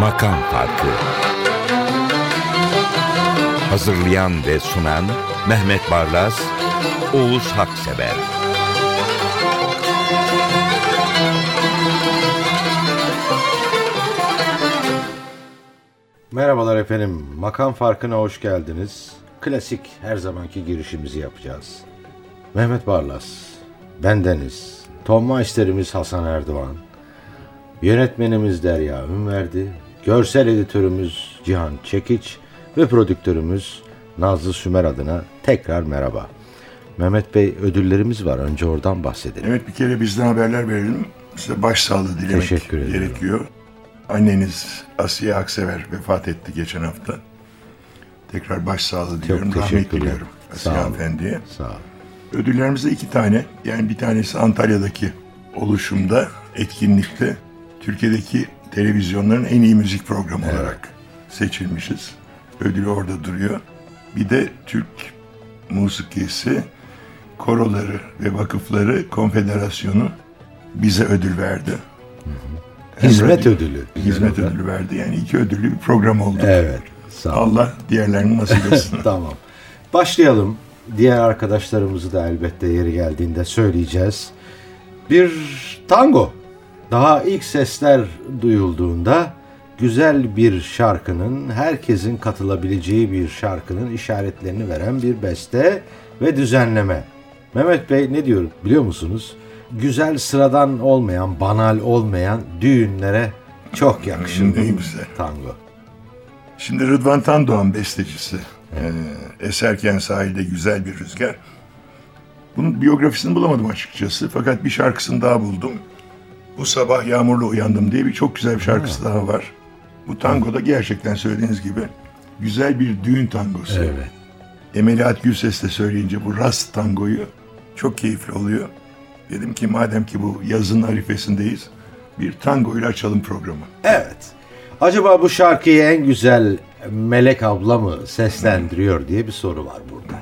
Makam Farkı Hazırlayan ve sunan Mehmet Barlas, Oğuz Haksever Merhabalar efendim. Makam farkına hoş geldiniz. Klasik her zamanki girişimizi yapacağız. Mehmet Barlas, bendeniz, Tom Meister'imiz Hasan Erdoğan, yönetmenimiz Derya Ünverdi, görsel editörümüz Cihan Çekiç ve prodüktörümüz Nazlı Sümer adına tekrar merhaba. Mehmet Bey ödüllerimiz var. Önce oradan bahsedelim. Evet bir kere bizden haberler verelim. Size başsağlığı dilemek gerekiyor. Anneniz Asiye Aksever vefat etti geçen hafta. Tekrar başsağlığı diliyorum. Teşekkürler. diliyorum Asiye Sağ olun. Hanımefendiye. Sağ ol. Ödüllerimizde iki tane. Yani bir tanesi Antalya'daki oluşumda, etkinlikte Türkiye'deki televizyonların en iyi müzik programı olarak seçilmişiz. Ödülü orada duruyor. Bir de Türk musikisi koroları ve vakıfları konfederasyonu bize ödül verdi. Hem Hizmet radyo- ödülü. Hizmet ödülü verdi. Yani iki ödüllü bir program oldu. Evet. Sağ. Allah diğerlerini nasip etsin. tamam. Başlayalım. Diğer arkadaşlarımızı da elbette yeri geldiğinde söyleyeceğiz. Bir tango. Daha ilk sesler duyulduğunda güzel bir şarkının, herkesin katılabileceği bir şarkının işaretlerini veren bir beste ve düzenleme. Mehmet Bey ne diyor biliyor musunuz? Güzel sıradan olmayan, banal olmayan düğünlere çok yakışır Ne güzel. tango. Şimdi Rıdvan Tandoğan bestecisi. Ee, Eserken sahilde güzel bir rüzgar. Bunun biyografisini bulamadım açıkçası. Fakat bir şarkısını daha buldum. Bu sabah yağmurla uyandım diye bir çok güzel bir şarkısı daha var. Bu tango da gerçekten söylediğiniz gibi güzel bir düğün tangosu. Evet. Emeliat Gülses de söyleyince bu rast tangoyu çok keyifli oluyor. Dedim ki madem ki bu yazın arifesindeyiz bir tango ile açalım programı. Evet. Acaba bu şarkıyı en güzel Melek abla mı seslendiriyor diye bir soru var burada.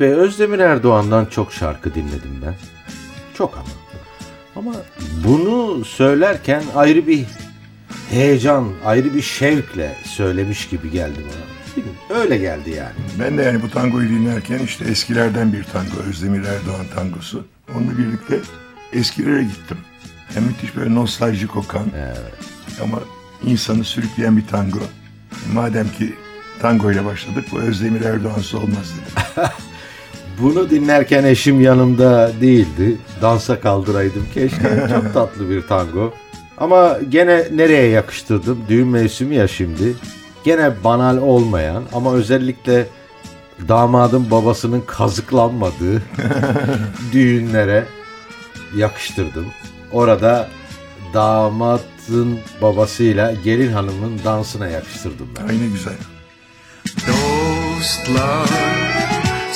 Bey Özdemir Erdoğan'dan çok şarkı dinledim ben. Çok ama. Ama bunu söylerken ayrı bir heyecan, ayrı bir şevkle söylemiş gibi geldi bana. Öyle geldi yani. Ben de yani bu tangoyu dinlerken işte eskilerden bir tango, Özdemir Erdoğan tangosu. Onunla birlikte eskilere gittim. Hem müthiş böyle nostaljik kokan ama insanı sürükleyen bir tango. Madem ki tango ile başladık bu Özdemir Erdoğan'sı olmaz dedim. Bunu dinlerken eşim yanımda değildi. Dansa kaldıraydım keşke. Çok tatlı bir tango. Ama gene nereye yakıştırdım? Düğün mevsimi ya şimdi. Gene banal olmayan ama özellikle damadın babasının kazıklanmadığı düğünlere yakıştırdım. Orada damatın babasıyla gelin hanımın dansına yakıştırdım ben. Aynı güzel. Dostlar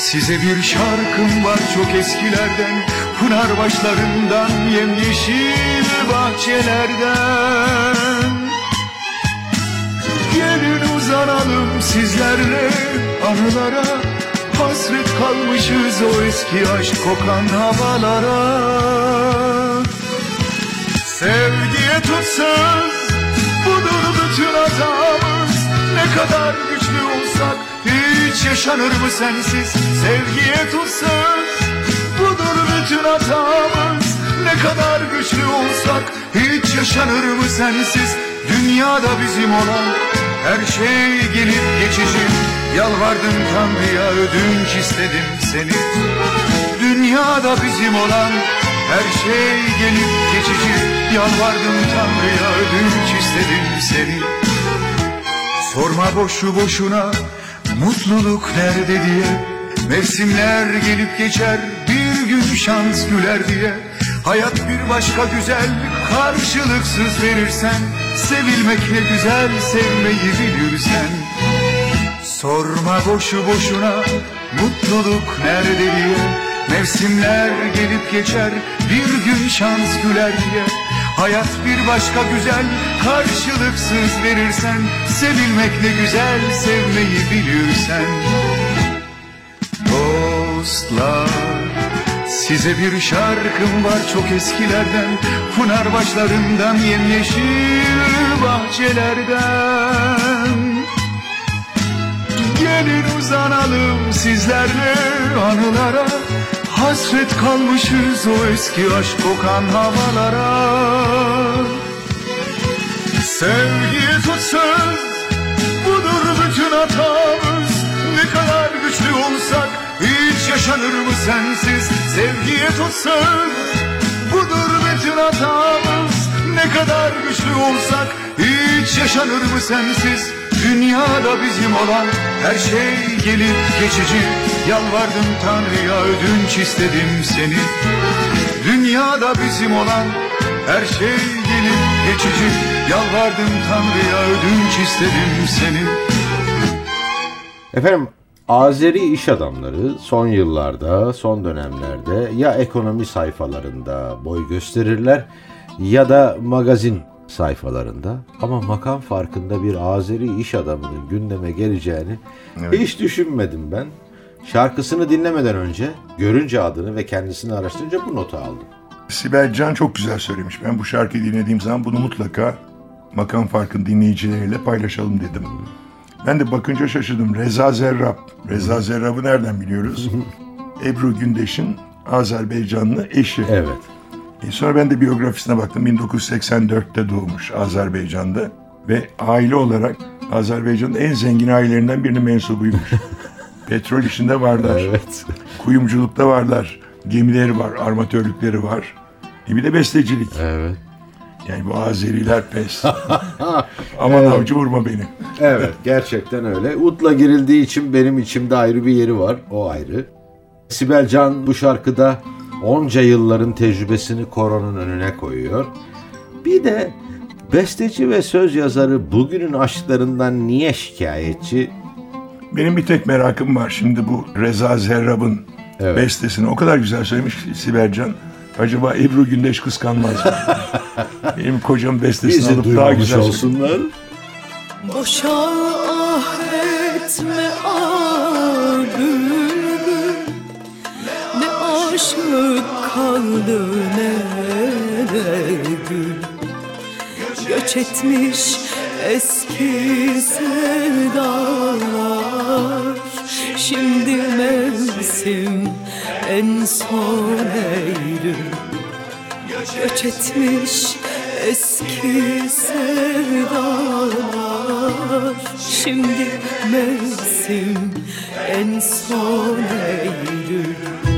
Size bir şarkım var çok eskilerden Pınar başlarından yemyeşil bahçelerden. Gelin uzanalım sizlerle anılara. Hasret kalmışız o eski aşk kokan havalara. Sevgiye tutsuz budur bütün hatamız Ne kadar güçlü olsak hiç yaşanır mı sensiz Sevgiye tutsuz budur bütün hatamız. Ne kadar güçlü olsak hiç yaşanır mı sensiz? Dünyada bizim olan her şey gelip geçici. Yalvardım Tanrı'ya ödünç istedim seni. Dünyada bizim olan her şey gelip geçici. Yalvardım Tanrı'ya ödünç istedim seni. Sorma boşu boşuna mutluluk nerede diye Mevsimler gelip geçer bir gün şans güler diye. Hayat bir başka güzel karşılıksız verirsen Sevilmek ne güzel sevmeyi bilirsen. Sorma boşu boşuna mutluluk nerede diye Mevsimler gelip geçer bir gün şans güler diye Hayat bir başka güzel karşılıksız verirsen Sevilmek ne güzel sevmeyi bilirsen. Dostlar Size bir şarkım var çok eskilerden Pınar başlarından yemyeşil bahçelerden. Gelin uzanalım sizlerle anılara Hasret kalmışız o eski aşk kokan havalara. Sevgiye tutsuz budur bütün hatamız. Ne kadar güçlü olsak hiç yaşanır mı sensiz? Sevgiye tutsuz budur bütün hatamız. Ne kadar güçlü olsak hiç yaşanır mı sensiz Dünyada bizim olan her şey gelip geçici. Yalvardım Tanrı'ya ödünç istedim seni. Dünyada bizim olan her şey gelip geçici. Yalvardım Tanrı'ya ödünç istedim seni. Efendim Azeri iş adamları son yıllarda, son dönemlerde ya ekonomi sayfalarında boy gösterirler ya da magazin sayfalarında ama makam farkında bir Azeri iş adamının gündeme geleceğini hiç düşünmedim ben. Şarkısını dinlemeden önce görünce adını ve kendisini araştırınca bu notu aldım. Sibel Can çok güzel söylemiş. Ben bu şarkıyı dinlediğim zaman bunu mutlaka makam farkın dinleyicileriyle paylaşalım dedim. Ben de bakınca şaşırdım. Reza Zerrab. Reza Zerrab'ı nereden biliyoruz? Ebru Gündeş'in Azerbaycanlı eşi. Evet. E sonra ben de biyografisine baktım. 1984'te doğmuş Azerbaycan'da. Ve aile olarak Azerbaycan'ın en zengin ailelerinden birinin mensubuymuş. Petrol işinde varlar. Evet. Kuyumculukta varlar. Gemileri var, armatörlükleri var. E bir de bestecilik. Evet. Yani bu Azeriler pes. Aman avcı vurma beni. Evet gerçekten öyle. Utla girildiği için benim içimde ayrı bir yeri var. O ayrı. Sibel Can bu şarkıda onca yılların tecrübesini koronun önüne koyuyor. Bir de besteci ve söz yazarı bugünün aşklarından niye şikayetçi? Benim bir tek merakım var şimdi bu Reza Zerrab'ın Evet. bestesini. O kadar güzel söylemiş ki Sibel Can. Acaba Ebru Gündeş kıskanmaz mı? Benim kocam bestesini Bizi alıp daha güzel olsunlar. Boşa ah etme ah Ne aşık kaldı ne de gül. Göç etmiş eski sevdalar. Şimdi mevsim en son Eylül. Göç etmiş eski sevdalar. Şimdi mevsim en son Eylül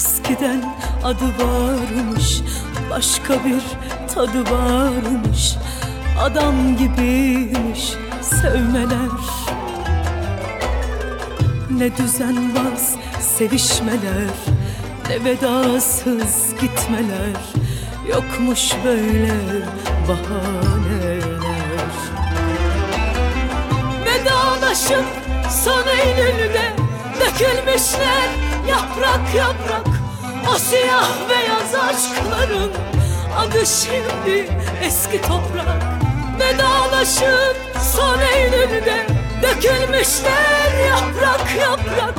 eskiden adı varmış Başka bir tadı varmış. Adam gibiymiş sevmeler. Ne düzenbaz sevişmeler Ne vedasız gitmeler. Yokmuş böyle bahaneler. Vedalaşıp son Eylül'de Dökülmüşler yaprak yaprak O siyah beyaz aşkların Adı şimdi eski toprak. Vedalaşıp son Eylül'de Dökülmüşler yaprak yaprak.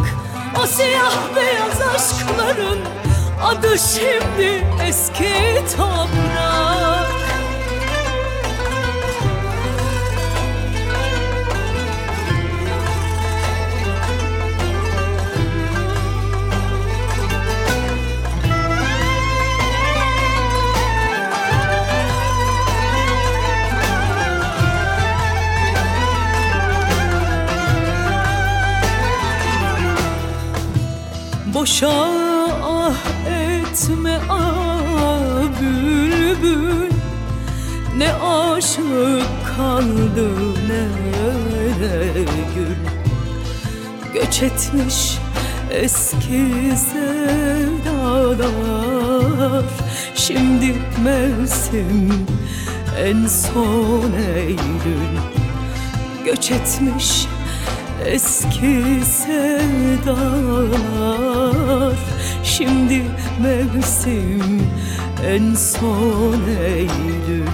O siyah beyaz aşkların Adı şimdi eski toprak Boşa ah etme ah bülbül. Ne aşık kaldı ne gül. Göç etmiş eski sevdalar. Şimdi mevsim en son Eylül. Göç etmiş eski sevdalar. Şimdi mevsim en son Eylül.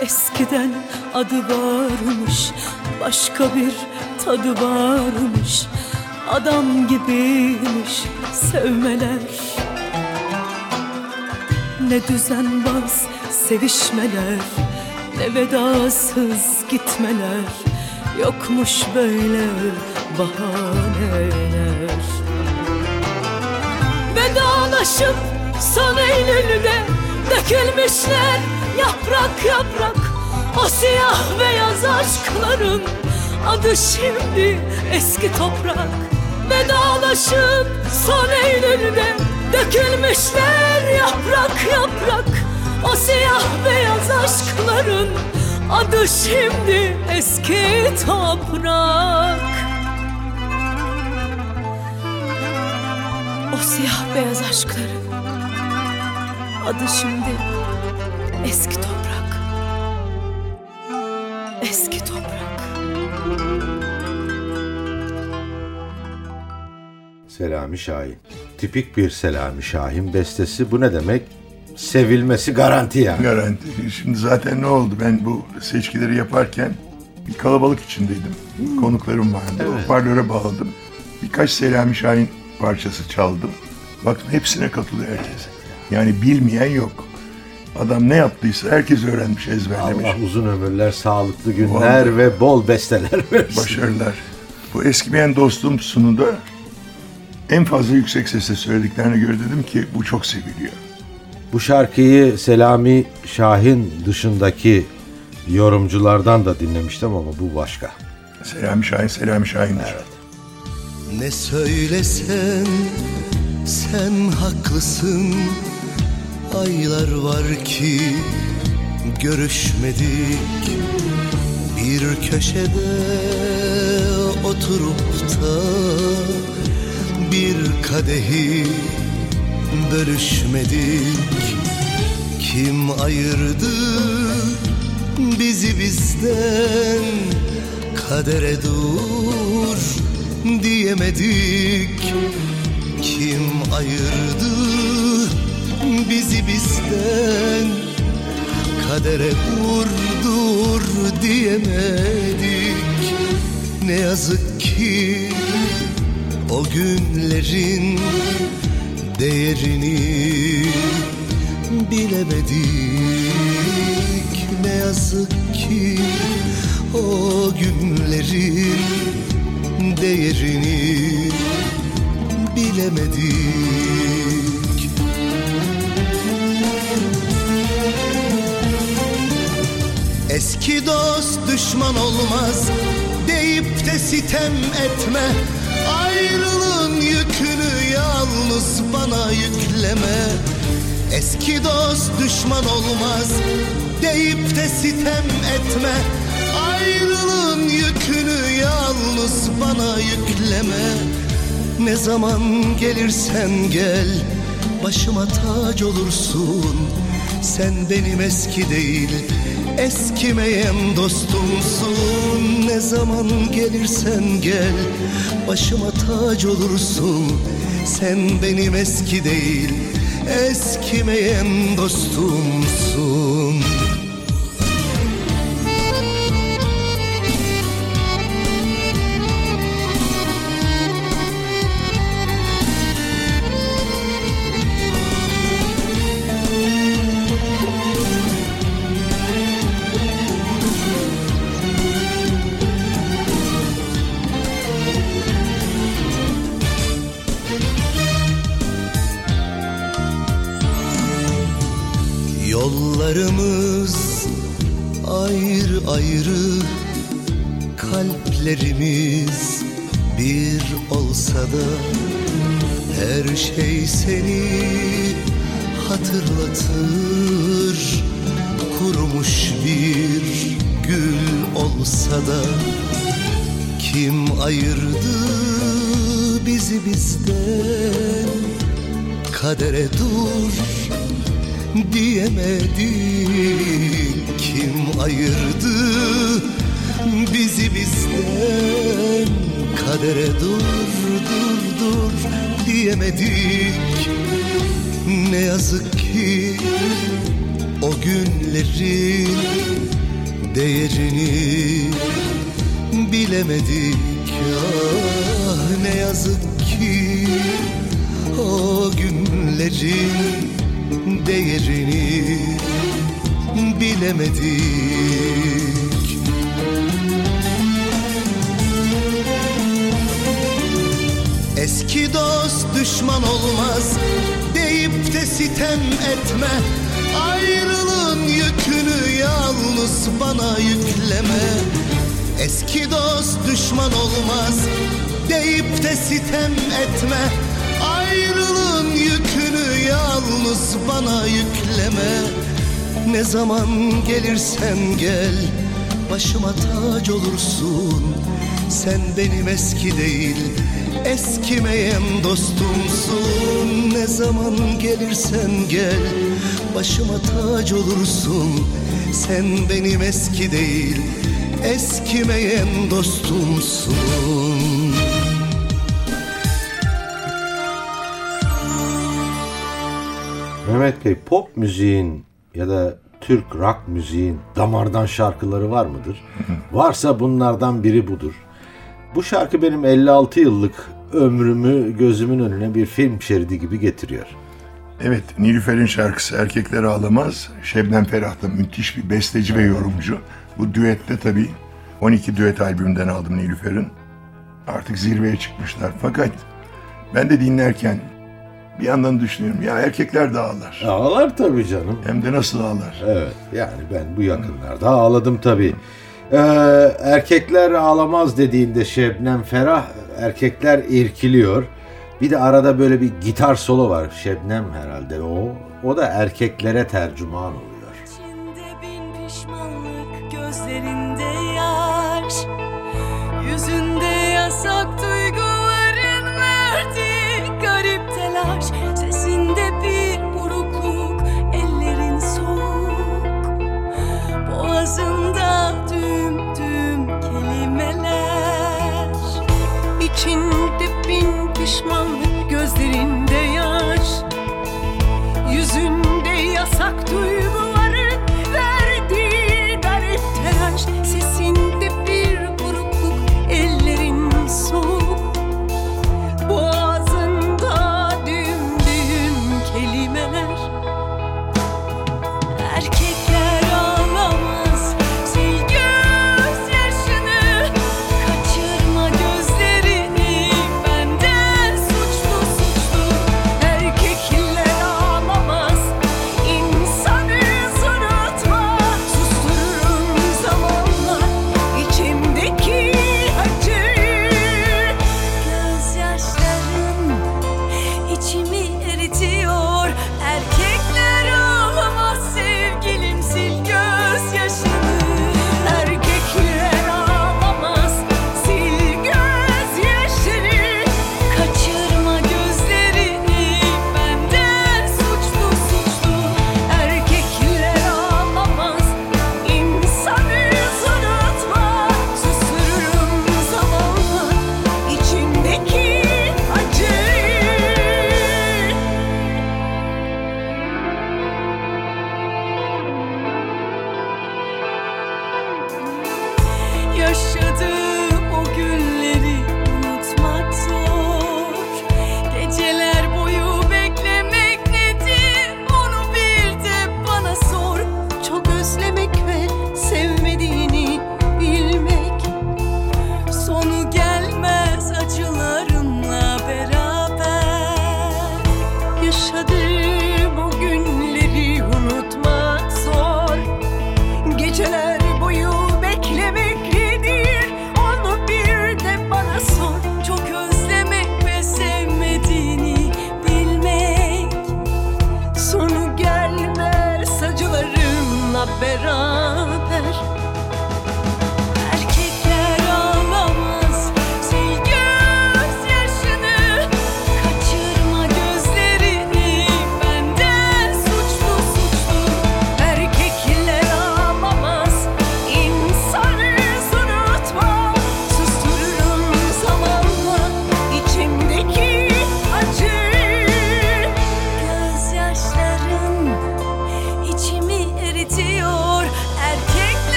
Eskiden adı varmış Başka bir tadı varmış. Adam gibiymiş sevmeler. Ne düzenbaz sevişmeler Ne vedasız gitmeler Yokmuş böyle bahaneler. Vedalaşıp son Eylül'de Dökülmüşler yaprak yaprak O siyah beyaz aşkların Adı şimdi eski toprak. Vedalaşıp son Eylül'de Dökülmüşler yaprak yaprak O siyah beyaz aşkların Adı şimdi eski toprak O siyah beyaz aşkların Adı şimdi eski toprak Eski toprak Selami Şahin. tipik bir Selami Şahin bestesi. Bu ne demek? Sevilmesi garanti yani. Garanti. Şimdi zaten ne oldu? Ben bu seçkileri yaparken bir kalabalık içindeydim. Konuklarım vardı. Hoparlöre bağladım. Birkaç Selami Şahin parçası çaldım. Baktım hepsine katılıyor herkes. Yani bilmeyen yok. Adam ne yaptıysa herkes öğrenmiş, ezberlemiş. Allah uzun ömürler, sağlıklı günler Vallahi. ve bol besteler versin. Başarılar. Bu eskimeyen dostum sunuda en fazla yüksek sesle söylediklerine göre dedim ki bu çok seviliyor. Bu şarkıyı Selami Şahin dışındaki yorumculardan da dinlemiştim ama bu başka. Selami Şahin, Selami Şahin'dir. Ne söylesen sen haklısın Aylar var ki görüşmedik Bir köşede oturup da Bir kadehi bölüşmedik. Kim ayırdı bizi bizden? Kadere dur diyemedik. Kim ayırdı bizi bizden? Kadere dur dur diyemedik. Ne yazık ki o günlerin değerini bilemedik. Ne yazık ki o günlerin değerini bilemedik. Eski dost düşman olmaz deyip de sitem etme Ayrılığın yükünü yalnız bana yükleme. Eski dost düşman olmaz deyip de sitem etme. Ayrılığın yükünü yalnız bana yükleme. Ne zaman gelirsen gel başıma tac olursun Sen benim eski değil eskimeyen dostumsun. Ne zaman gelirsen gel başıma tac olursun. Sen benim eski değil eskimeyen dostumsun bizden Kadere dur diyemedik Kim ayırdı bizi bizden? Kadere dur dur dur diyemedik. Ne yazık ki o günlerin değerini bilemedik. Ah ne yazık ki o günlerin değerini bilemedik. Eski dost düşman olmaz deyip de sitem etme. Ayrılığın yükünü yalnız bana yükleme. Eski dost düşman olmaz deyip de sitem etme. Ayrılığın yükünü yalnız bana yükleme. Ne zaman gelirsen gel başıma tac olursun. Sen benim eski değil eskimeyen dostumsun. Ne zaman gelirsen gel başıma tac olursun. Sen benim eski değil eskimeyen dostumsun Mehmet Bey pop müziğin ya da Türk rock müziğin damardan şarkıları var mıdır? Varsa bunlardan biri budur. Bu şarkı benim 56 yıllık ömrümü gözümün önüne bir film şeridi gibi getiriyor. Evet, Nilüfer'in şarkısı Erkekler Ağlamaz. Şebnem Ferah da müthiş bir besteci ve yorumcu. Bu düette tabii 12 düet albümünden aldım Nilüfer'in. Artık zirveye çıkmışlar. Fakat ben de dinlerken bir yandan düşünüyorum. Ya erkekler de ağlar. Ağlar tabii canım. Hem de nasıl ağlar. Evet yani ben bu yakınlarda ağladım tabii. Ee, erkekler ağlamaz dediğinde Şebnem Ferah erkekler irkiliyor. Bir de arada böyle bir gitar solo var. Şebnem herhalde o. O da erkeklere tercüman oluyor. İçinde bin pişmanlık, gözlerinde yaş Yüzünde yasak duyguların verdiği garip telaş Sesinde bir burukluk, ellerin soğuk. Boğazında düm düm kelimeler. İçinde bin pişmanlık gözlerinde yaş. Yüzünde yasak duyguların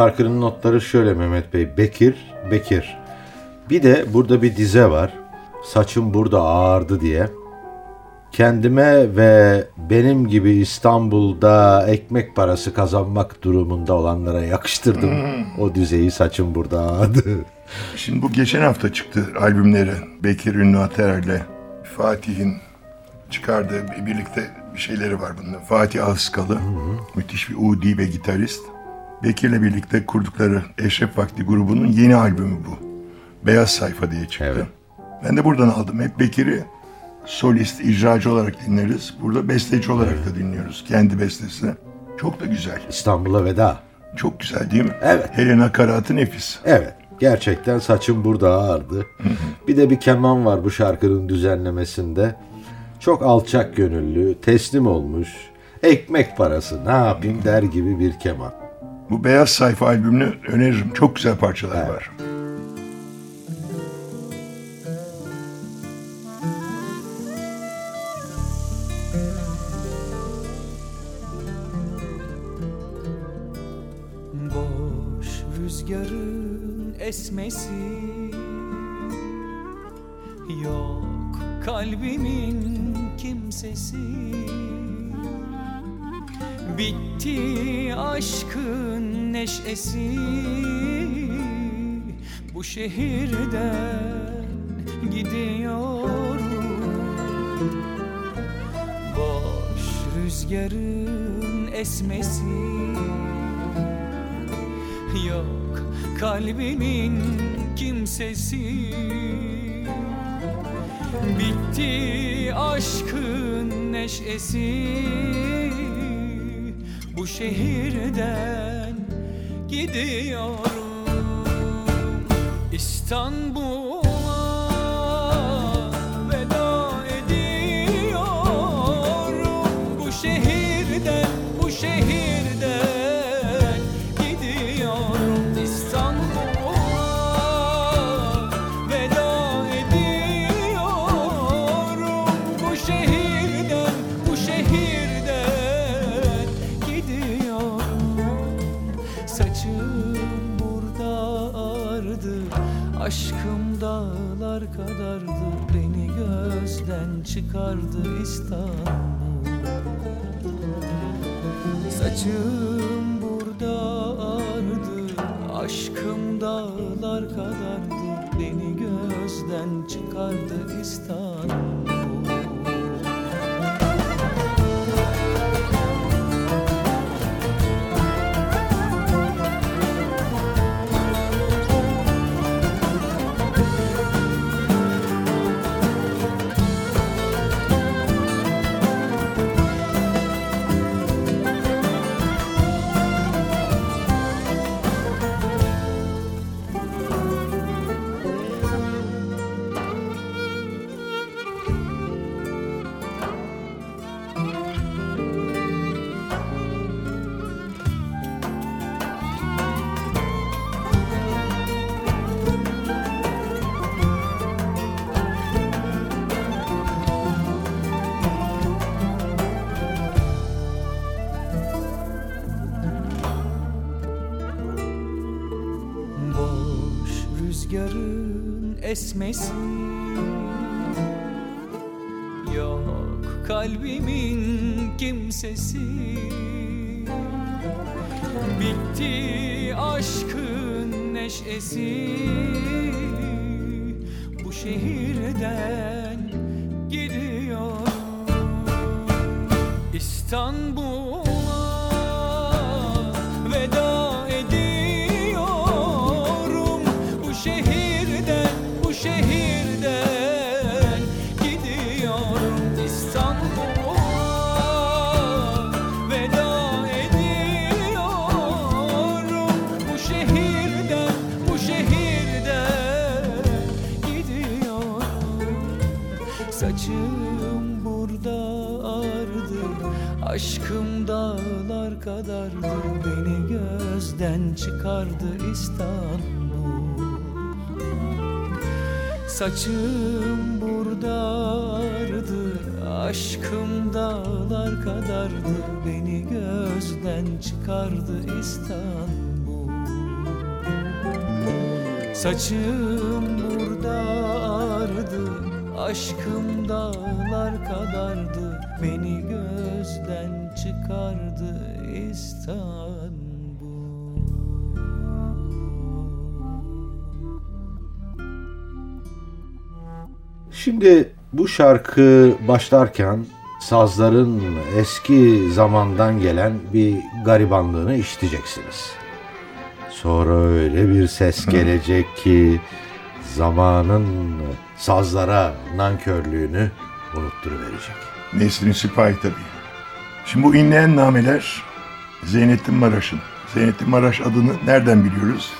şarkının notları şöyle Mehmet Bey. Bekir, Bekir. Bir de burada bir dize var. Saçım burada ağardı diye. Kendime ve benim gibi İstanbul'da ekmek parası kazanmak durumunda olanlara yakıştırdım. O dizeyi saçım burada ağardı. Şimdi bu geçen hafta çıktı albümleri. Bekir Ünlü Aterer'le Fatih'in çıkardığı bir- birlikte bir şeyleri var bunun. Fatih Ağızkalı, müthiş bir Udi ve gitarist. Bekir'le birlikte kurdukları Eşref Vakti grubunun yeni albümü bu. Beyaz Sayfa diye çıktı. Evet. Ben de buradan aldım. Hep Bekir'i solist, icracı olarak dinleriz. Burada besteci olarak da dinliyoruz. Kendi bestesi. Çok da güzel. İstanbul'a veda. Çok güzel değil mi? Evet. Hele nakaratı nefis. Evet. Gerçekten saçım burada ağardı. Bir de bir keman var bu şarkının düzenlemesinde. Çok alçak gönüllü, teslim olmuş, ekmek parası ne yapayım der gibi bir keman. Bu Beyaz Sayfa albümünü öneririm. Çok güzel parçalar var. Boş rüzgarın esmesi Yok kalbimin kimsesi Bitti aşkın neşesi Bu şehirden gidiyorum. Boş rüzgarın esmesi Yok kalbimin kimsesi. Bitti aşkın neşesi Bu şehirden gidiyorum. İstanbul'a kadardı Beni gözden çıkardı İstanbul. Saçım burada ağardı Aşkım dağlar kadardı Beni gözden çıkardı İstanbul esmesi Yok kalbimin kimsesi. Bitti aşkın neşesi. Bu şehirden gidiyorum İstanbul'a kadardı Beni gözden çıkardı İstanbul. Saçım burada ağardı Aşkım dağlar kadardı. Beni gözden çıkardı İstanbul. Saçım burada ağrıdı Aşkım dağlar kadardı Beni gözden çıkardı İstanbul Şimdi bu şarkı başlarken sazların eski zamandan gelen bir garibanlığını işiteceksiniz. Sonra öyle bir ses gelecek ki zamanın sazlara nankörlüğünü unutturuverecek. Nesrin Sipahi tabii. Şimdi bu inleyen nameler Zeynettin Maraş'ın. Zeynettin Maraş adını nereden biliyoruz?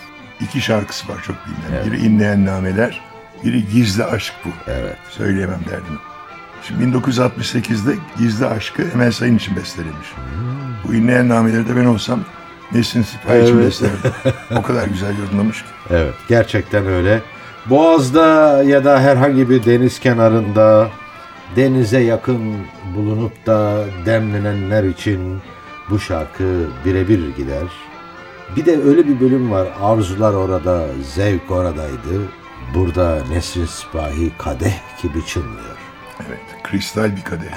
İki şarkısı var çok bilinen. Biri inleyen nameler, biri gizli aşk bu. Evet. Söyleyemem derdim. Şimdi 1968'de gizli aşkı Emel Sayın için bestelemiş. Bu inleyen nameleri de ben olsam Nesrin Sipahi için Evet. bestelerdim. o kadar güzel yorumlamış ki. Evet, gerçekten öyle. Boğaz'da ya da herhangi bir deniz kenarında denize yakın bulunup da demlenenler için bu şarkı birebir gider. Bir de öyle bir bölüm var. Arzular orada, zevk oradaydı. Burada Nesrin Sipahi kadeh gibi çınlıyor. Evet, kristal bir kadeh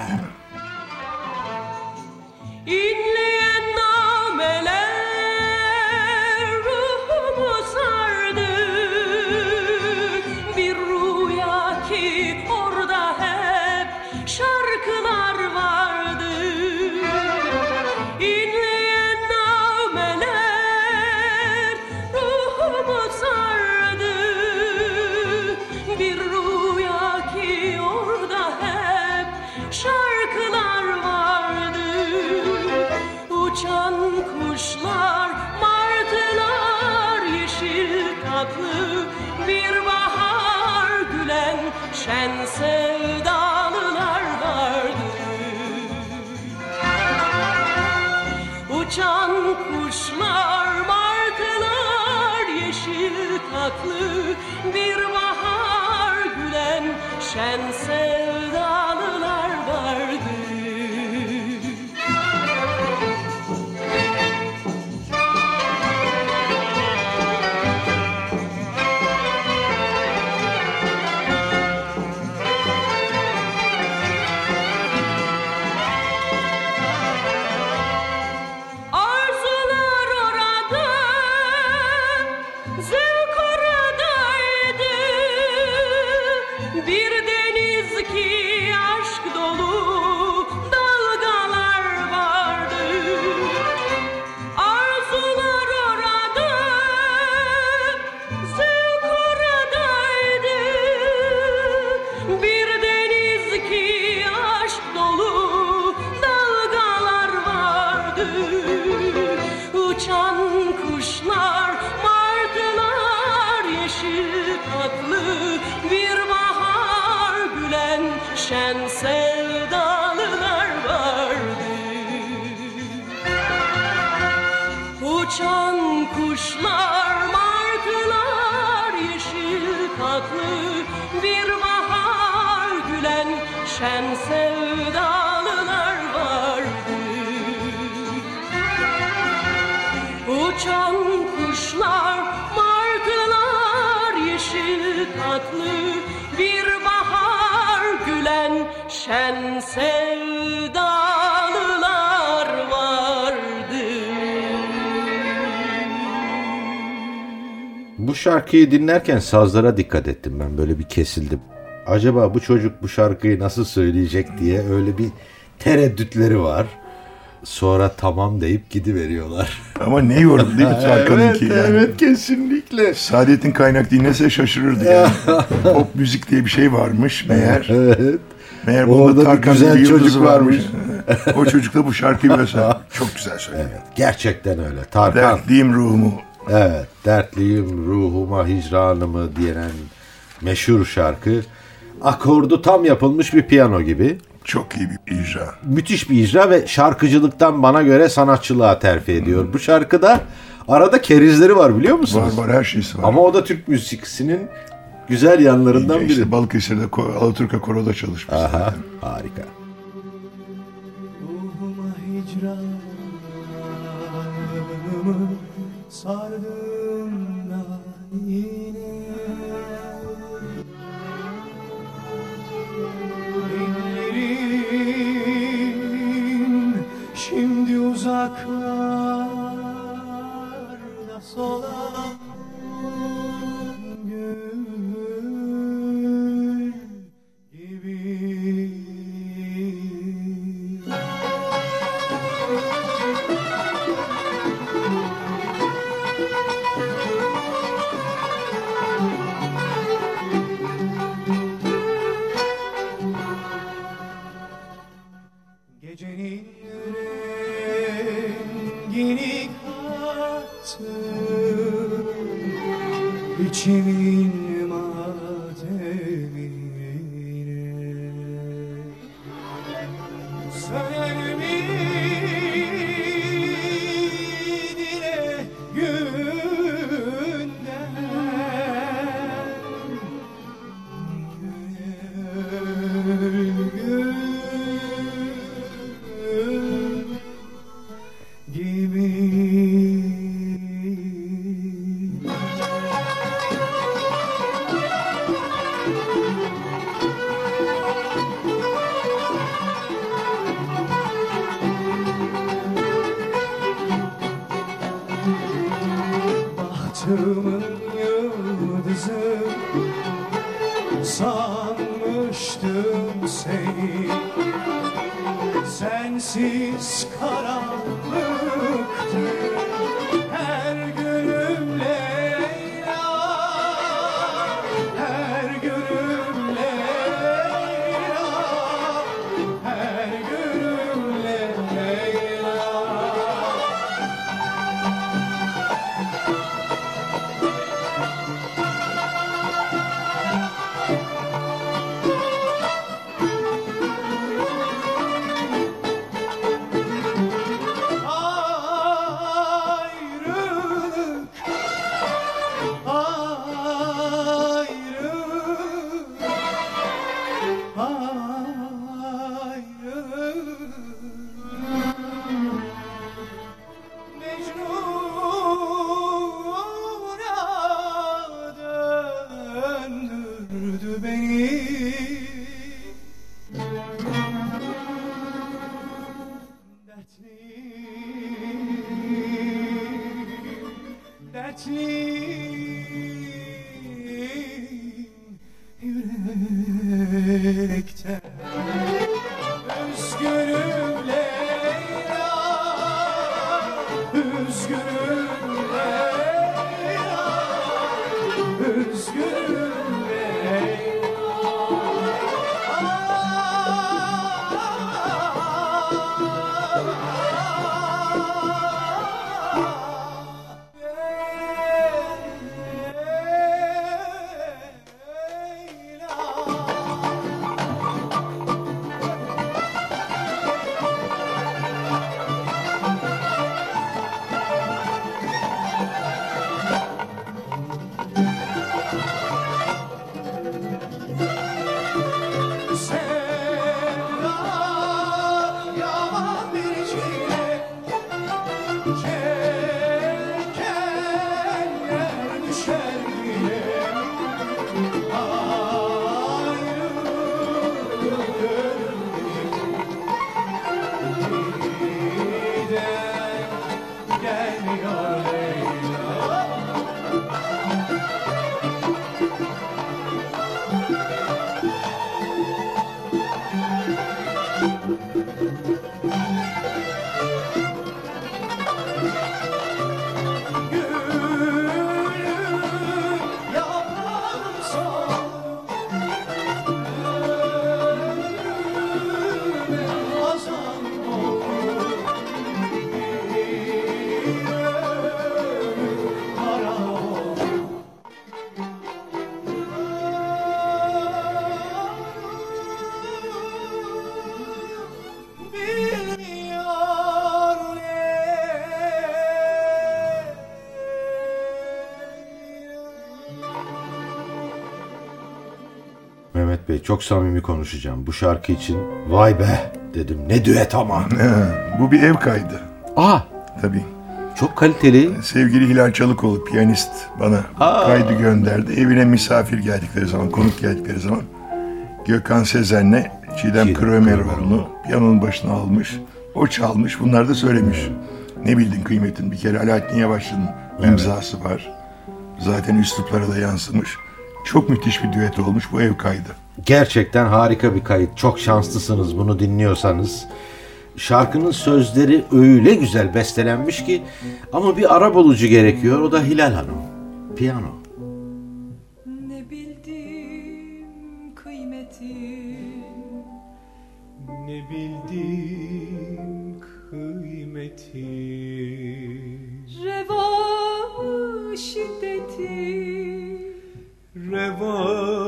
şarkıyı dinlerken sazlara dikkat ettim ben böyle bir kesildim. Acaba bu çocuk bu şarkıyı nasıl söyleyecek diye öyle bir tereddütleri var. Sonra tamam deyip gidiveriyorlar. Ama ne yorum değil mi şarkının ki yani. kesinlikle. Saadet'in kaynak dinlese şaşırırdı yani. Pop müzik diye bir şey varmış meğer. Evet. Meğer bunda Tarkan güzel bir çocuk varmış. varmış. o çocuk da bu şarkıyı böyle Çok güzel söylüyor. Evet, gerçekten öyle. Tarkan. Dertliyim ruhumu. Evet, dertliyim ruhuma hicranımı diyen meşhur şarkı. Akordu tam yapılmış bir piyano gibi. Çok iyi bir icra. Müthiş bir icra ve şarkıcılıktan bana göre sanatçılığa terfi ediyor. Bu şarkıda arada kerizleri var biliyor musunuz? Var var her şeysi var. Ama o da Türk müziksinin güzel yanlarından biri. işte Balıkesir'de Alaturka Koro'da çalışmış. Aha, harika. Ruhuma hicranımı sardığında yine. Ellerim şimdi uzaklarda solar. Çok samimi konuşacağım. Bu şarkı için vay be dedim. Ne düet ama. Bu bir ev kaydı. Aa Tabii. çok kaliteli. Sevgili Hilal Çalıkoğlu piyanist bana kaydı gönderdi. Evine misafir geldikleri zaman, konuk geldikleri zaman Gökhan Sezen'le Çiğdem Çiğdem Krömeroğlu'nu piyanonun başına almış. O çalmış, bunlar da söylemiş. Ne bildin kıymetin? Bir kere Alaaddin Yavaş'ın imzası var. Zaten üsluplara da yansımış. Çok müthiş bir düet olmuş. Bu ev kaydı. Gerçekten harika bir kayıt. Çok şanslısınız bunu dinliyorsanız. Şarkının sözleri öyle güzel bestelenmiş ki ama bir ara bulucu gerekiyor. O da Hilal Hanım. Piyano. Ne bildim kıymeti Ne bildim kıymeti Reva şiddeti Revamı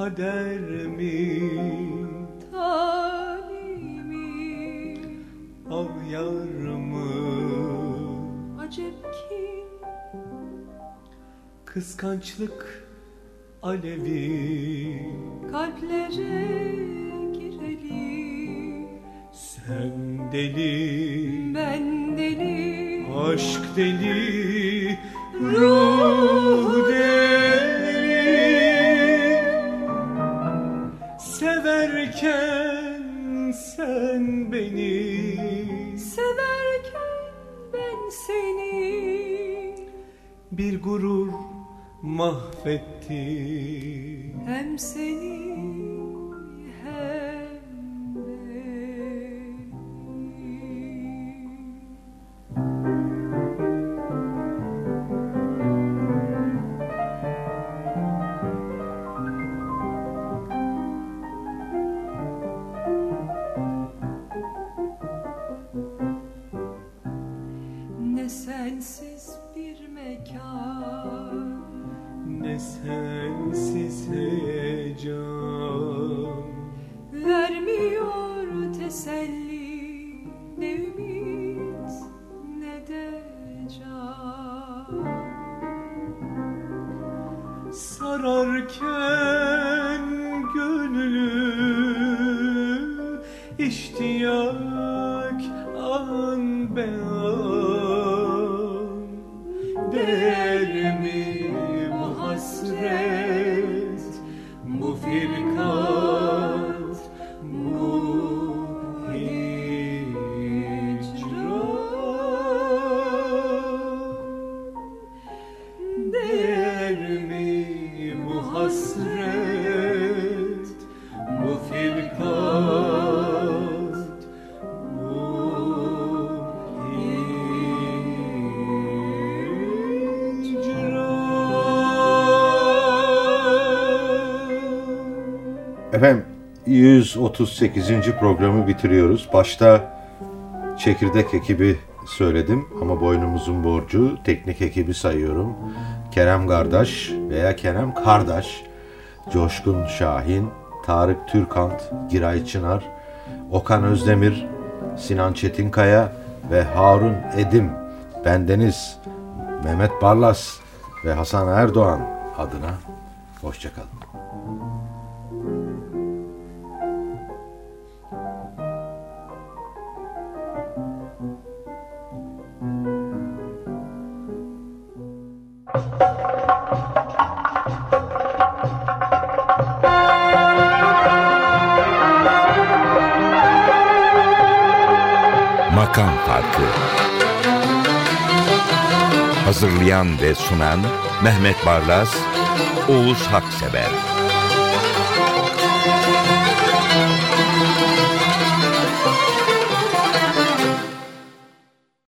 Kader mi talimi. Al yar mı Acep ki. Kıskançlık alevi. Kalplere girelim Sen deli. Ben deli. Aşk deli. Ruh deli Severken sen beni. Severken ben seni. Bir gurur mahvetti Hem seni Ne hasret, bu firkat, bu. Efendim 138. programı bitiriyoruz. Başta çekirdek ekibi söyledim ama boynumuzun borcu teknik ekibi sayıyorum. Kerem Kardeş veya Kerem Kardeş, Coşkun Şahin, Tarık Türkant, Giray Çınar, Okan Özdemir, Sinan Çetinkaya ve Harun Edim, bendeniz Mehmet Barlas ve Hasan Erdoğan adına hoşçakalın. Hazırlayan ve sunan Mehmet Barlas, Oğuz Haksever